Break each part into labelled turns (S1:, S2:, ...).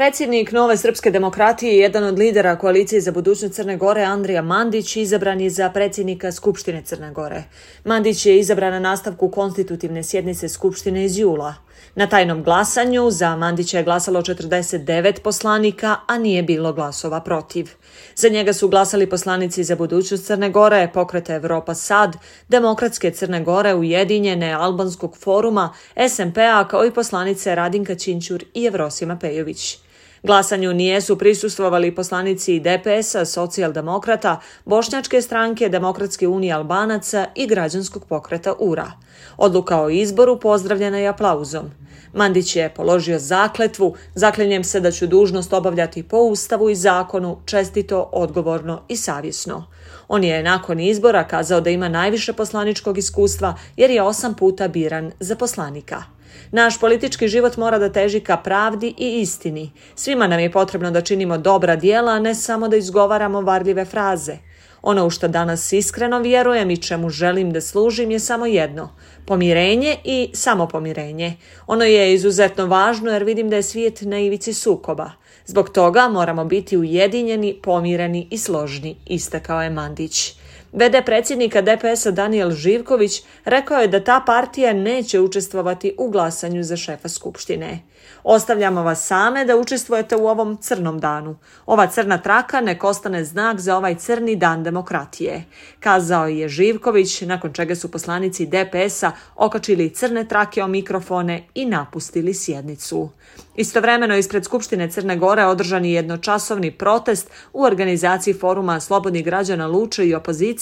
S1: Predsjednik Nove srpske demokratije i jedan od lidera koalicije za budućnost Crne Gore, Andrija Mandić, izabran je za predsjednika Skupštine Crne Gore. Mandić je izabran na nastavku konstitutivne sjednice Skupštine iz jula. Na tajnom glasanju za Mandića je glasalo 49 poslanika, a nije bilo glasova protiv. Za njega su glasali poslanici za budućnost Crne Gore, pokreta Evropa Sad, Demokratske Crne Gore, Ujedinjene, Albanskog foruma, SMP-a, kao i poslanice Radinka Činčur i Evrosima Pejović. Glasanju nijesu prisustvovali poslanici DPS-a, socijaldemokrata, Bošnjačke stranke, Demokratske unije Albanaca i građanskog pokreta URA. Odluka o izboru pozdravljena je aplauzom. Mandić je položio zakletvu, zaklenjem se da ću dužnost obavljati po ustavu i zakonu, čestito, odgovorno i savjesno. On je nakon izbora kazao da ima najviše poslaničkog iskustva jer je osam puta biran za poslanika. Naš politički život mora da teži ka pravdi i istini. Svima nam je potrebno da činimo dobra dijela, a ne samo da izgovaramo varljive fraze. Ono u što danas iskreno vjerujem i čemu želim da služim je samo jedno. Pomirenje i samopomirenje. Ono je izuzetno važno jer vidim da je svijet na ivici sukoba. Zbog toga moramo biti ujedinjeni, pomireni i složni, istakao je Mandić. VD predsjednika DPS-a Daniel Živković rekao je da ta partija neće učestvovati u glasanju za šefa Skupštine. Ostavljamo vas same da učestvujete u ovom crnom danu. Ova crna traka nek ostane znak za ovaj crni dan demokratije, kazao je Živković, nakon čega su poslanici DPS-a okačili crne trake o mikrofone i napustili sjednicu. Istovremeno ispred Skupštine Crne Gore održan je jednočasovni protest u organizaciji foruma Slobodnih građana Luče i opozicije,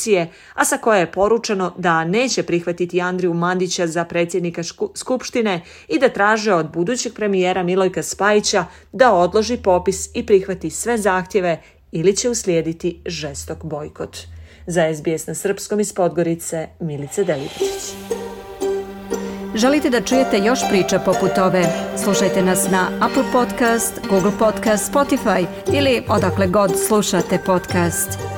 S1: a sa koje je poručeno da neće prihvatiti Andriju Mandića za predsjednika Skupštine i da traže od budućeg premijera Milojka Spajića da odloži popis i prihvati sve zahtjeve ili će uslijediti žestok bojkot. Za SBS na Srpskom iz Podgorice Milice Delitić.
S2: Želite da čujete još priča poput ove? Slušajte nas na Apple Podcast, Google Podcast, Spotify ili odakle god slušate podcast.